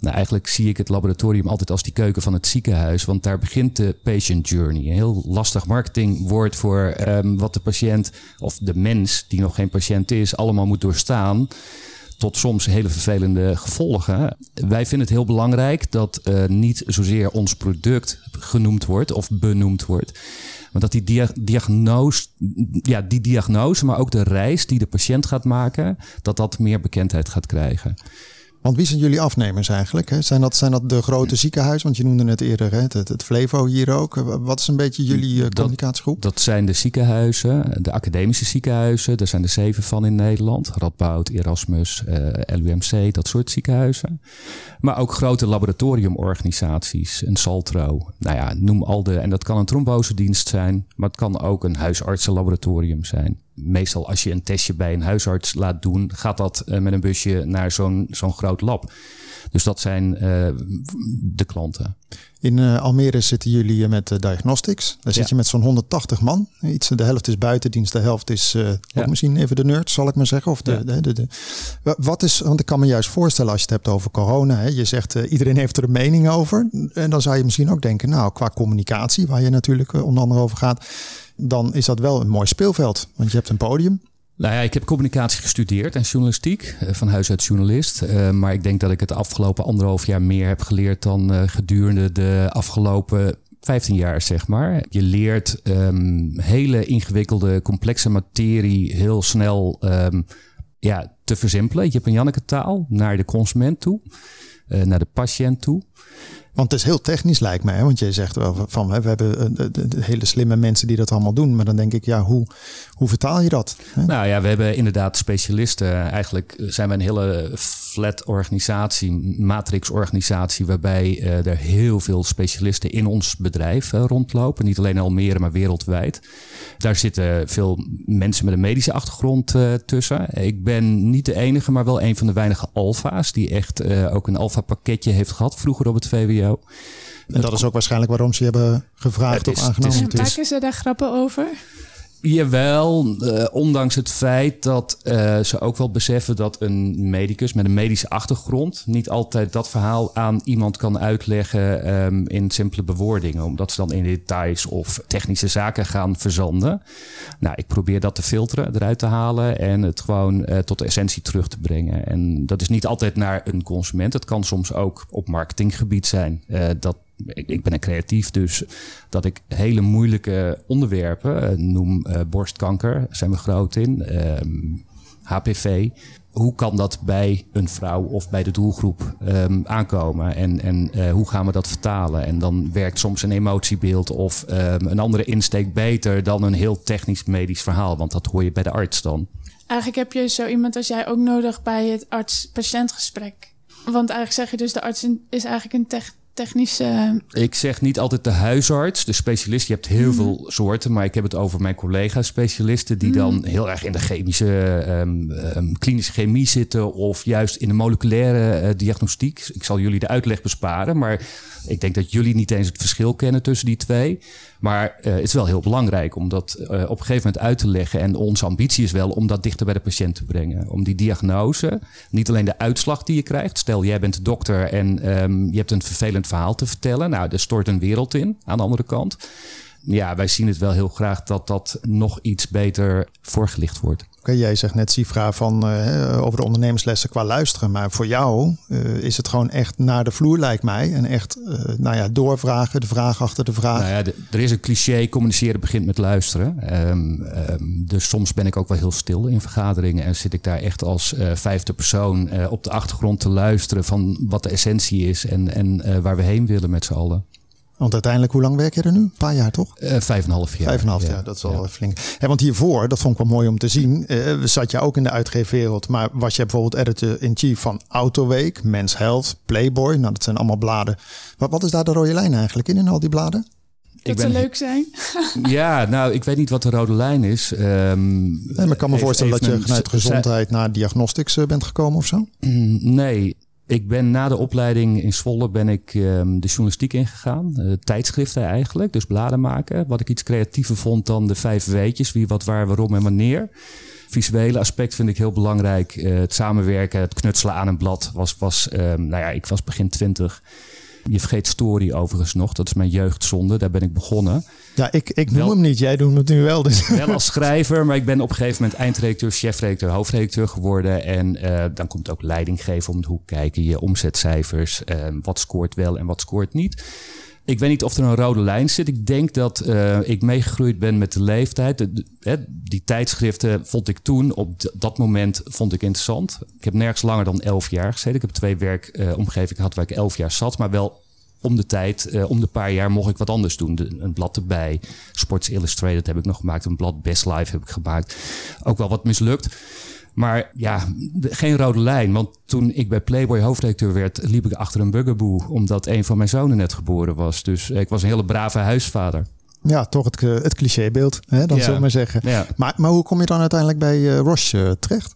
Nou, eigenlijk zie ik het laboratorium altijd als die keuken van het ziekenhuis, want daar begint de patient journey. Een heel lastig marketingwoord voor um, wat de patiënt of de mens die nog geen patiënt is, allemaal moet doorstaan tot soms hele vervelende gevolgen. Wij vinden het heel belangrijk dat uh, niet zozeer ons product genoemd wordt of benoemd wordt. Maar dat die dia diagnose, ja, die diagnose, maar ook de reis die de patiënt gaat maken, dat dat meer bekendheid gaat krijgen. Want wie zijn jullie afnemers eigenlijk? Hè? Zijn, dat, zijn dat de grote ziekenhuizen? Want je noemde net eerder hè, het, het Flevo hier ook. Wat is een beetje jullie uh, communicatiegroep? Dat, zijn de ziekenhuizen, de academische ziekenhuizen. Daar zijn er zeven van in Nederland. Radboud, Erasmus, eh, LUMC, dat soort ziekenhuizen. Maar ook grote laboratoriumorganisaties, een Saltro. Nou ja, noem al de... En dat kan een trombosedienst zijn, maar het kan ook een huisartsenlaboratorium zijn meestal als je een testje bij een huisarts laat doen, gaat dat eh, met een busje naar zo'n zo'n groot lab. Dus dat zijn uh, de klanten. In uh, Almere zitten jullie met diagnostics. Daar zit je met zo'n 180 man. Iets, de helft is buitendienst, de helft is uh, ja. misschien even de nerd, zal ik maar zeggen. Of de, ja. de, de, de, Wat is, want ik kan me juist voorstellen als je het hebt over corona. Hè, je zegt iedereen heeft er een mening over. En dan zou je misschien ook denken, nou qua communicatie, waar je natuurlijk onder andere over gaat. Dan is dat wel een mooi speelveld. Want je hebt een podium. Nou ja, ik heb communicatie gestudeerd en journalistiek, van huis uit journalist. Uh, maar ik denk dat ik het afgelopen anderhalf jaar meer heb geleerd dan uh, gedurende de afgelopen 15 jaar, zeg maar. Je leert um, hele ingewikkelde, complexe materie heel snel um, ja, te versimpelen. Je hebt een Janneke taal naar de consument toe, naar de patiënt toe. Want het is heel technisch lijkt mij. Hè? Want je zegt wel van we hebben hele slimme mensen die dat allemaal doen. Maar dan denk ik, ja, hoe, hoe vertaal je dat? Nou ja, we hebben inderdaad specialisten. Eigenlijk zijn we een hele flat organisatie, matrix organisatie, waarbij uh, er heel veel specialisten in ons bedrijf rondlopen. Niet alleen in Almere, maar wereldwijd. Daar zitten veel mensen met een medische achtergrond uh, tussen. Ik ben niet de enige, maar wel een van de weinige alfa's die echt ook een alfa pakketje heeft gehad vroeger op het VWO. En dat is ook waarschijnlijk waarom ze hebben gevraagd of aangenomen. En maken ze daar grappen over? Jawel, uh, ondanks het feit dat uh, ze ook wel beseffen dat een medicus met een medische achtergrond niet altijd dat verhaal aan iemand kan uitleggen um, in simpele bewoordingen, omdat ze dan in details of technische zaken gaan verzanden. Nou, ik probeer dat te filteren, eruit te halen en het gewoon uh, tot de essentie terug te brengen. En dat is niet altijd naar een consument, het kan soms ook op marketinggebied zijn. dat ik, ben een creatief, dus dat ik hele moeilijke onderwerpen, noem uh, borstkanker, zijn we groot in, HPV. Hoe kan dat bij een vrouw of bij de doelgroep um, aankomen? En, en uh, hoe gaan we dat vertalen? En dan werkt soms een emotiebeeld of um, een andere insteek beter dan een heel technisch medisch verhaal. Want dat hoor je bij de arts dan. Eigenlijk heb je zo iemand als jij ook nodig bij het arts-patiëntgesprek. Want eigenlijk zeg je dus, de arts is eigenlijk een tech technische. Ik zeg niet altijd de huisarts, de specialist. Je hebt heel mm. veel soorten, maar ik heb het over mijn collega-specialisten die mm. dan heel erg in de chemische, um, um, klinische chemie zitten of juist in de moleculaire uh, diagnostiek. Ik zal jullie de uitleg besparen, maar ik denk dat jullie niet eens het verschil kennen tussen die twee. Maar uh, het is wel heel belangrijk om dat uh, op een gegeven moment uit te leggen. En onze ambitie is wel om dat dichter bij de patiënt te brengen. Om die diagnose, niet alleen de uitslag die je krijgt. Stel, jij bent dokter en um, je hebt een vervelend verhaal te vertellen. Nou, er stort een wereld in aan de andere kant. Ja, wij zien het wel heel graag dat dat nog iets beter voorgelicht wordt. Oké, jij zegt net Sifra van uh, over de ondernemerslessen qua luisteren. Maar voor jou uh, is het gewoon echt naar de vloer, lijkt mij. En echt uh, nou ja, doorvragen, de vraag achter de vraag. Nou ja, er is een cliché, communiceren begint met luisteren. Um, um, dus soms ben ik ook wel heel stil in vergaderingen. En zit ik daar echt als vijfde persoon op de achtergrond te luisteren van wat de essentie is. En, en waar we heen willen met z'n allen. Want uiteindelijk, hoe lang werk je er nu? Een paar jaar toch? Uh, vijf en een half jaar. Vijf en een half jaar, dat is ja. flink. Ja, want hiervoor, dat vond ik wel mooi om te zien, uh, zat je ook in de uitgeefwereld. Maar was je bijvoorbeeld editor-in-chief van Autoweek, Men's Health, Playboy. Nou, dat zijn allemaal bladen. Wat, wat is daar de rode lijn eigenlijk in, in al die bladen? Dat ik ben, ze leuk zijn. *laughs* ja, nou, ik weet niet wat de rode lijn is. Um, nee, maar ik kan me voorstellen dat je vanuit gezondheid naar diagnostics uh, bent gekomen of zo? Mm, nee, ik ben na de opleiding in Zwolle ben ik um, de journalistiek ingegaan. Uh, tijdschriften eigenlijk, dus bladen maken. Wat ik iets creatiever vond dan de vijf weetjes. Wie, wat, waar, waarom en wanneer. Visuele aspect vind ik heel belangrijk. Uh, het samenwerken, het knutselen aan een blad was, was um, nou ja, ik was begin twintig. Je vergeet Story overigens nog. Dat is mijn jeugdzonde. Daar ben ik begonnen. Ja, ik, ik noem wel, hem niet. Jij doet het nu wel. Dus. Wel als schrijver, maar ik ben op een gegeven moment eindredacteur, chefredacteur, hoofdredacteur geworden. En uh, dan komt ook leiding geven om de hoek kijken. Je omzetcijfers. Uh, wat scoort wel en wat scoort niet. Ik weet niet of er een rode lijn zit. Ik denk dat uh, ik meegegroeid ben met de leeftijd. Die tijdschriften vond ik toen, op dat moment, vond ik interessant. Ik heb nergens langer dan elf jaar gezeten. Ik heb twee werkomgevingen gehad waar ik elf jaar zat. Maar wel om de tijd, uh, om de paar jaar mocht ik wat anders doen. Een blad erbij. Sports Illustrated heb ik nog gemaakt. Een blad Best Life heb ik gemaakt. Ook wel wat mislukt. Maar ja, geen rode lijn. Want toen ik bij Playboy hoofdredacteur werd, liep ik achter een bugaboo. Omdat een van mijn zonen net geboren was. Dus ik was een hele brave huisvader. Ja, toch het, eh, het clichébeeld, hè, dan Ja. zullen we maar zeggen. Ja. Maar, maar hoe kom je dan uiteindelijk bij eh, Roche eh, terecht?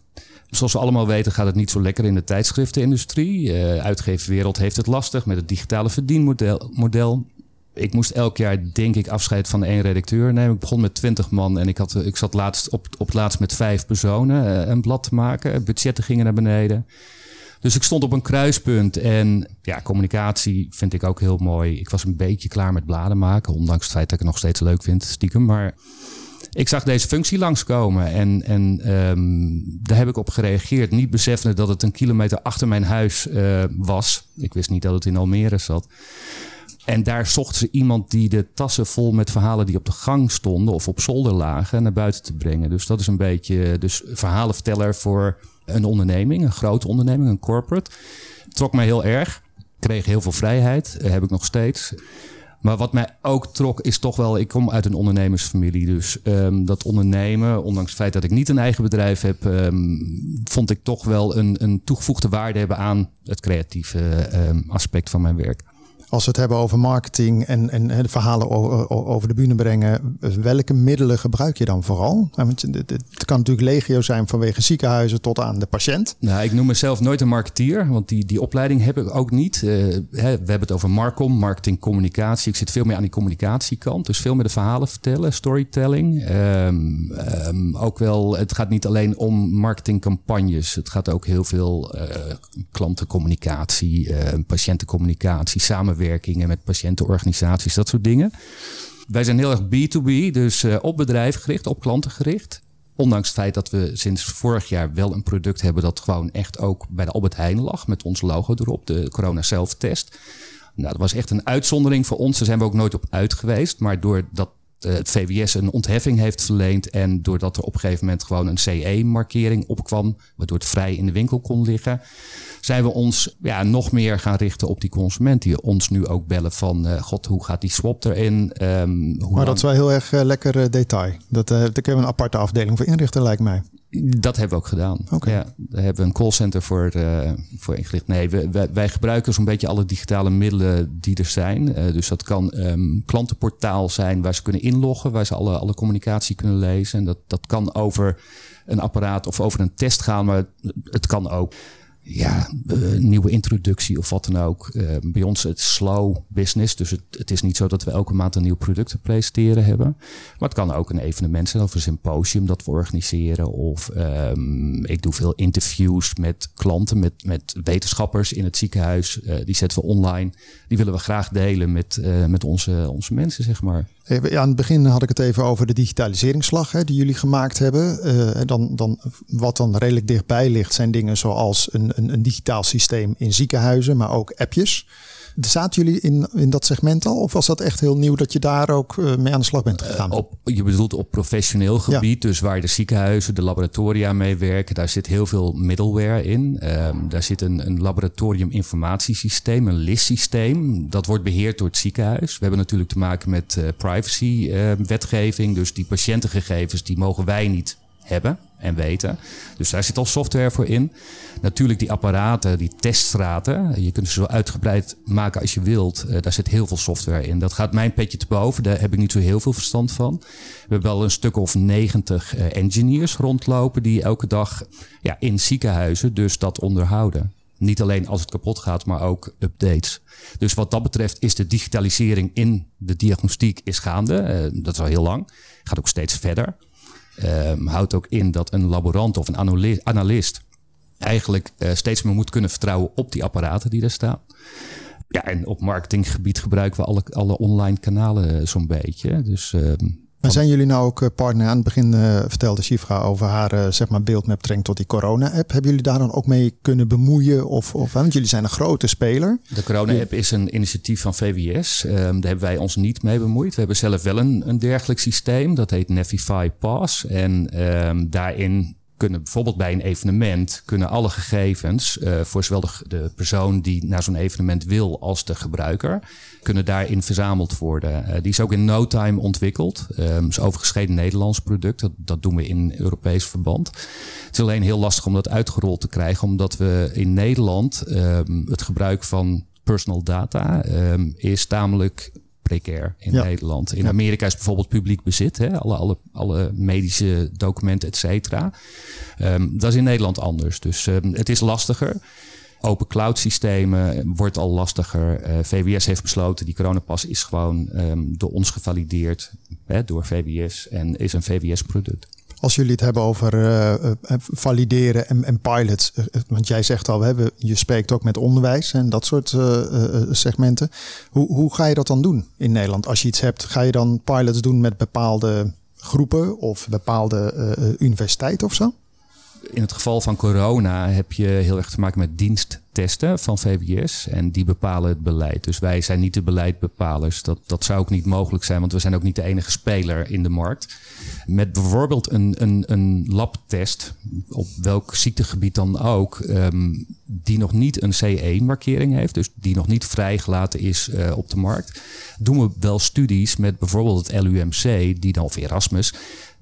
Zoals we allemaal weten gaat het niet zo lekker in de tijdschriftenindustrie. Eh uitgeverwereld heeft het lastig met het digitale verdienmodel. Model. Ik moest elk jaar, denk ik, afscheid van één redacteur nemen. Ik begon met 20 man en ik, had, ik zat laatst op, op laatst met vijf personen eh, een blad te maken. Budgetten gingen naar beneden. Dus ik stond op een kruispunt en ja, communicatie vind ik ook heel mooi. Ik was een beetje klaar met bladen maken, ondanks het feit dat ik het nog steeds leuk vind, stiekem. Maar ik zag deze functie langskomen en, en ehm, daar heb ik op gereageerd. Niet beseffende dat het een kilometer achter mijn huis eh, was. Ik wist niet dat het in Almere zat. En daar zochten ze iemand die de tassen vol met verhalen die op de gang stonden of op zolder lagen naar buiten te brengen. Dus dat is een beetje dus verhalenverteller voor een onderneming, een grote onderneming, een corporate. Trok mij heel erg. Kreeg heel veel vrijheid, eh, heb ik nog steeds. Maar wat mij ook trok is toch wel, ik kom uit een ondernemersfamilie. Dus ehm, dat ondernemen, ondanks het feit dat ik niet een eigen bedrijf heb, ehm, vond ik toch wel een, een toegevoegde waarde hebben aan het creatieve ehm, aspect van mijn werk. Als we het hebben over marketing en, en verhalen over, over de bühne brengen, welke middelen gebruik je dan vooral? Want het kan natuurlijk legio zijn vanwege ziekenhuizen tot aan de patiënt. Nou, ik noem mezelf nooit een marketeer, want die, die opleiding heb ik ook niet. Eh, we hebben het over Marcom, marketing, communicatie. Ik zit veel meer aan die communicatiekant, dus veel meer de verhalen vertellen, storytelling. Ehm, ehm, ook wel, het gaat niet alleen om marketingcampagnes. Het gaat ook heel veel eh, klantencommunicatie, eh, patiëntencommunicatie, met patiëntenorganisaties, dat soort dingen. Wij zijn heel erg B2B, dus eh, op bedrijf gericht, op klanten gericht. Ondanks het feit dat we sinds vorig jaar wel een product hebben dat gewoon echt ook bij de Albert Heijn lag met ons logo erop, de corona self-test. Nou, dat was echt een uitzondering voor ons. Daar zijn we ook nooit op uit geweest. Maar doordat het VWS een ontheffing heeft verleend en doordat er op een gegeven moment gewoon een CE-markering opkwam, waardoor het vrij in de winkel kon liggen, zijn we ons ja, nog meer gaan richten op die consument die ons nu ook bellen van, eh, god, hoe gaat die swap erin? Ehm, hoe Maar dat is wel heel erg eh, lekker eh, detail. Dat, eh daar kunnen we een aparte afdeling voor inrichten, lijkt mij. Dat hebben we ook gedaan. Oké. Ja, daar hebben we een callcenter voor, eh, voor ingericht. Nee, we, wij, wij gebruiken zo'n beetje alle digitale middelen die er zijn. Eh, dus dat kan ehm klantenportaal zijn waar ze kunnen inloggen, waar ze alle, alle communicatie kunnen lezen. En dat, dat kan over een apparaat of over een test gaan, maar het kan ook ja, eh, nieuwe introductie of wat dan ook. Eh, bij ons het slow business. Dus het, is niet zo dat we elke maand een nieuw product te presenteren hebben. Maar het kan ook een evenement zijn of een symposium dat we organiseren. Of ehm, ik doe veel interviews met klanten, met, met wetenschappers in het ziekenhuis. Eh, die zetten we online. Die willen we graag delen met, met onze, onze mensen, zeg maar. Aan het begin had ik het even over de digitaliseringsslag hè, die jullie gemaakt hebben. Eh, dan, dan, wat dan redelijk dichtbij ligt, zijn dingen zoals een, een, een digitaal systeem in ziekenhuizen, maar ook appjes. Zaten jullie in, in dat segment al? Of was dat echt heel nieuw dat je daar ook eh, mee aan de slag bent gegaan? Op, je bedoelt op professioneel gebied, dus waar de ziekenhuizen, de laboratoria mee werken, daar zit heel veel middleware in. Ehm, daar zit een, een laboratorium informatiesysteem, een LIS-systeem. Dat wordt beheerd door het ziekenhuis. We hebben natuurlijk te maken met eh, privacy-wetgeving, dus die patiëntengegevens die mogen wij niet hebben en weten. Dus daar zit al software voor in. Natuurlijk die apparaten, die teststraten. Je kunt ze zo uitgebreid maken als je wilt. Eh, daar zit heel veel software in. Dat gaat mijn petje te boven. Daar heb ik niet zo heel veel verstand van. We hebben wel een stuk of 90 eh, engineers rondlopen die elke dag ja, in ziekenhuizen dus dat onderhouden. Niet alleen als het kapot gaat, maar ook updates. Dus wat dat betreft is de digitalisering in de diagnostiek is gaande. Eh, dat is al heel lang. Gaat ook steeds verder. Ehm, houdt ook in dat een laborant of een anali- analist eigenlijk eh, steeds meer moet kunnen vertrouwen op die apparaten die daar staan. Ja, en op marketinggebied gebruiken we alle, alle online kanalen eh, zo'n beetje. Dus ehm, Zijn jullie nou ook eh, partner? Aan het begin eh, vertelde Shifra over haar eh, zeg maar beeldmap trekt tot die corona-app. Hebben jullie daar dan ook mee kunnen bemoeien? Of, of, want jullie zijn een grote speler. De corona-app is een initiatief van VWS. Ehm, daar hebben wij ons niet mee bemoeid. We hebben zelf wel een, een dergelijk systeem. Dat heet Navify Pass. En ehm, daarin kunnen bijvoorbeeld bij een evenement... kunnen alle gegevens eh, voor zowel de, persoon die naar zo'n evenement wil... als de gebruiker, kunnen daarin verzameld worden. Eh, die is ook in no time ontwikkeld. Um, is overigens Nederlands product. Dat, dat doen we in Europees verband. Het is alleen heel lastig om dat uitgerold te krijgen... omdat we in Nederland ehm, het gebruik van personal data um, is tamelijk precair in Ja. Nederland. In Ja. Amerika is bijvoorbeeld publiek bezit, hè? Alle, alle, alle medische documenten, et cetera. Ehm, dat is in Nederland anders. Dus ehm, het is lastiger. Open cloud systemen wordt al lastiger. Eh, VWS heeft besloten, die coronapas is gewoon ehm, door ons gevalideerd hè, door VWS en is een VWS-product. Als jullie het hebben over eh, eh, valideren en, pilots, eh, eh, want jij zegt al, we- je spreekt ook met onderwijs en dat soort eh, eh, eh, segmenten. Hoe, hoe ga je dat dan doen in Nederland? Als je iets hebt, ga je dan pilots doen met bepaalde groepen of bepaalde eh, eh, universiteiten of zo? In het geval van corona heb je heel erg te maken met diensttesten van VWS. En die bepalen het beleid. Dus wij zijn niet de beleidbepalers. Dat, dat zou ook niet mogelijk zijn, want we zijn ook niet de enige speler in de markt. Met bijvoorbeeld een, een, een labtest, op welk ziektegebied dan ook, ehm, die nog niet een CE-markering heeft, dus die nog niet vrijgelaten is eh, op de markt, doen we wel studies met bijvoorbeeld het LUMC, die dan, of Erasmus,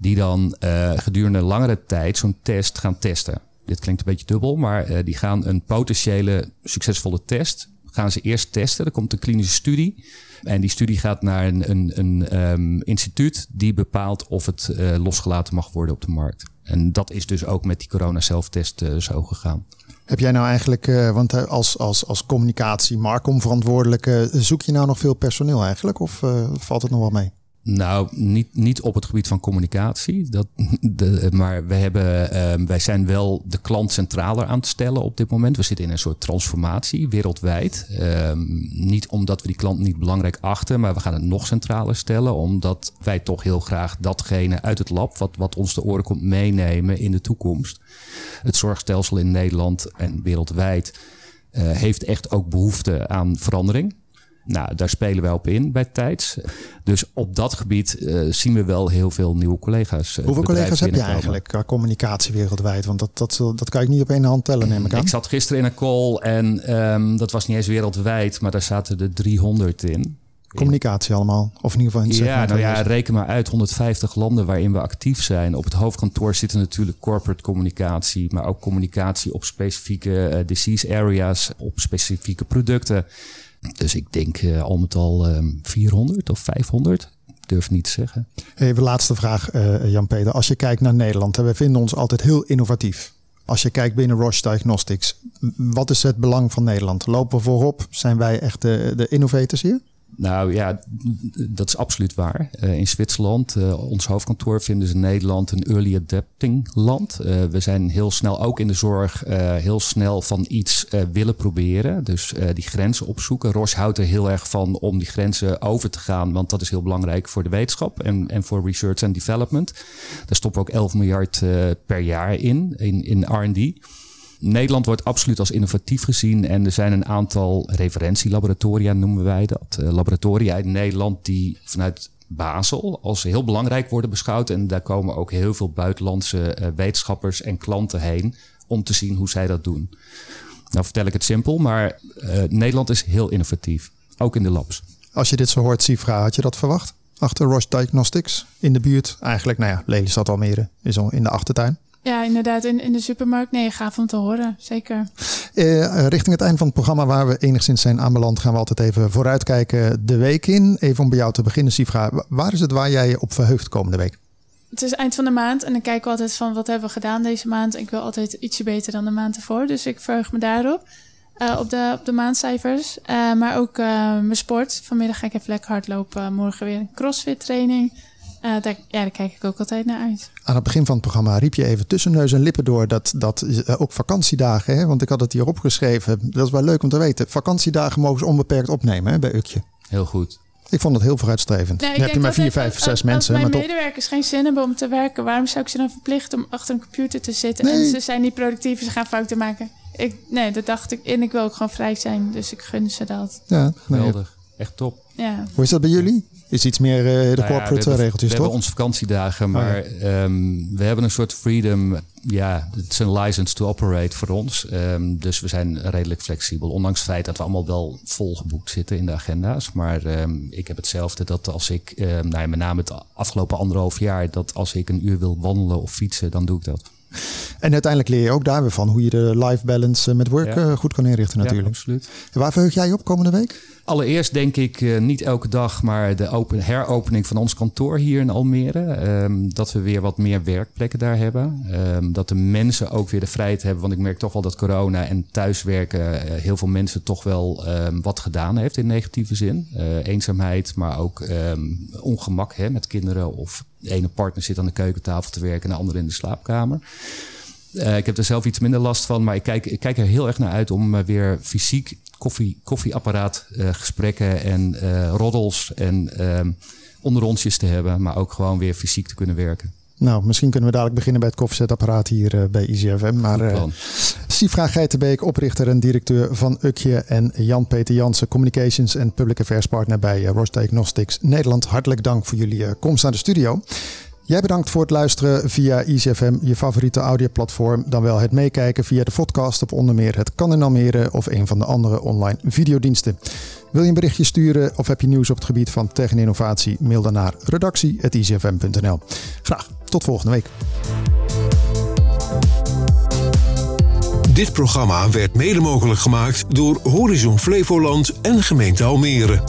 die dan eh, gedurende langere tijd zo'n test gaan testen. Dit klinkt een beetje dubbel, maar eh, die gaan een potentiële succesvolle test gaan ze eerst testen. Er komt een klinische studie. En die studie gaat naar een, een, een ehm, instituut die bepaalt of het eh, losgelaten mag worden op de markt. En dat is dus ook met die corona zelftest eh, zo gegaan. Heb jij nou eigenlijk, want als, als, als communicatie, Marcom verantwoordelijke, zoek je nou nog veel personeel eigenlijk? Of valt het nog wel mee? Nou, niet, niet op het gebied van communicatie. Dat, *laughs* de, maar we hebben, ehm, wij zijn wel de klant centraler aan het stellen op dit moment. We zitten in een soort transformatie wereldwijd. Ehm, niet omdat we die klant niet belangrijk achten, maar we gaan het nog centraler stellen. Omdat wij toch heel graag datgene uit het lab, wat, wat ons de oren komt meenemen in de toekomst. Het zorgstelsel in Nederland en wereldwijd eh, heeft echt ook behoefte aan verandering. Nou, daar spelen wij op in bij Tijds. Dus op dat gebied eh, zien we wel heel veel nieuwe collega's. eh, Hoeveel collega's heb je eigenlijk qua communicatie wereldwijd? Want dat, dat, dat kan ik niet op één hand tellen, neem ik aan. Ik zat gisteren in een call en ehm, dat was niet eens wereldwijd, maar daar zaten er 300 in. Communicatie allemaal. Of in ieder geval in het Ja, nou ja, reken maar uit 150 landen waarin we actief zijn. Op het hoofdkantoor zitten natuurlijk corporate communicatie, maar ook communicatie op specifieke eh, disease areas, op specifieke producten. Dus ik denk eh, al met al ehm, 400 of 500. Ik durf niet te zeggen. Even laatste vraag, eh, Jan-Peter. Als je kijkt naar Nederland, we vinden ons altijd heel innovatief. Als je kijkt binnen Roche Diagnostics, wat is het belang van Nederland? Lopen we voorop? Zijn wij echt de, de innovators hier? Nou ja, dat is absoluut waar. Eh, in Zwitserland, eh, ons hoofdkantoor, vinden ze Nederland een early adapting land. Eh, we zijn heel snel, ook in de zorg, heel snel van iets willen proberen. Dus die grenzen opzoeken. Roche houdt er heel erg van om die grenzen over te gaan, want dat is heel belangrijk voor de wetenschap en, en voor research en development. Daar stoppen we ook 11 miljard per jaar in, in, in R&D. Nederland wordt absoluut als innovatief gezien en er zijn een aantal referentielaboratoria, noemen wij dat. Eh, laboratoria in Nederland die vanuit Basel als heel belangrijk worden beschouwd. En daar komen ook heel veel buitenlandse eh, wetenschappers en klanten heen om te zien hoe zij dat doen. Nou vertel ik het simpel, maar eh, Nederland is heel innovatief, ook in de labs. Als je dit zo hoort, Sifra, had je dat verwacht? Achter Roche Diagnostics in de buurt. Eigenlijk, nou ja, Lelystad Almere is in de achtertuin. Ja, inderdaad. In, in de supermarkt. Nee, gaaf om te horen. Zeker. Eh, richting het eind van het programma waar we enigszins zijn aanbeland, gaan we altijd even vooruitkijken de week in. Even om bij jou te beginnen, Sifra. Wa- Waar is het waar jij je op verheugt komende week? Het is eind van de maand en dan kijken we altijd van wat hebben we gedaan deze maand. Ik wil altijd ietsje beter dan de maand ervoor. Dus ik verheug me daarop. Eh, op, de, op de maandcijfers. Eh, maar ook mijn sport. Vanmiddag ga ik even lekker hardlopen. Morgen weer een crossfit training. Eh, daar, ja, daar kijk ik ook altijd naar uit. Aan het begin van het programma riep je even tussen neus en lippen door dat, dat eh, ook vakantiedagen, hè, want ik had het hier opgeschreven. Dat is wel leuk om te weten. Vakantiedagen mogen ze onbeperkt opnemen hè, bij Ukje. Heel goed. Ik vond het heel vooruitstrevend. Nee, Dan ik heb je denk maar vier, vijf, zes mensen. Als maar mijn medewerkers geen zin hebben om te werken, waarom zou ik ze dan verplichten om achter een computer te zitten? En ze zijn niet productief, ze gaan fouten maken. Ik, nee, dat dacht ik. En ik wil ook gewoon vrij zijn, dus ik gun ze dat. Ja, nee. Geweldig. Echt top. Ja. Hoe is dat bij jullie? Is iets meer eh, de Nou corporate we hebben, regeltjes, we toch? hebben onze vakantiedagen, maar ehm, we hebben een soort freedom. Ja, het is een license to operate voor ons. Ehm, dus we zijn redelijk flexibel. Ondanks het feit dat we allemaal wel volgeboekt zitten in de agenda's. Maar ehm, ik heb hetzelfde dat als ik, ehm, nou ja, met name het afgelopen anderhalf jaar, dat als ik een uur wil wandelen of fietsen, dan doe ik dat. En uiteindelijk leer je ook daar weer van hoe je de life balance eh, met work Ja. eh, goed kan inrichten Ja, natuurlijk. absoluut. En waar verheug jij je op komende week? Allereerst denk ik uh, niet elke dag, maar de open, heropening van ons kantoor hier in Almere. Um, dat we weer wat meer werkplekken daar hebben. Um, dat de mensen ook weer de vrijheid hebben. Want ik merk toch wel dat corona en thuiswerken uh, heel veel mensen toch wel um, wat gedaan heeft in negatieve zin. Uh, eenzaamheid, maar ook ongemak hè, met kinderen. Of de ene partner zit aan de keukentafel te werken en de andere in de slaapkamer. Ik heb er zelf iets minder last van, maar ik kijk, kijk er heel erg naar uit om weer fysiek koffie, koffieapparaat uh, gesprekken en roddels en onderrondjes te hebben, maar ook gewoon weer fysiek te kunnen werken. Nou, misschien kunnen we dadelijk beginnen bij het koffiezetapparaat hier bij ICFM. Maar uh, Sifra Geitenbeek, oprichter en directeur van Ukje en Jan-Peter Jansen, Communications en Public Affairs Partner bij uh, Roche Diagnostics Nederland. Hartelijk dank voor jullie uh, komst naar de studio. Jij bedankt voor het luisteren via ICFM, je favoriete audioplatform. Dan wel het meekijken via de podcast op onder meer Het Kan in Almere of een van de andere online videodiensten. Wil je een berichtje sturen of heb je nieuws op het gebied van tech en innovatie? Mail dan naar redactie.icfm.nl. Graag tot volgende week. Dit programma werd mede mogelijk gemaakt door Horizon Flevoland en gemeente Almere.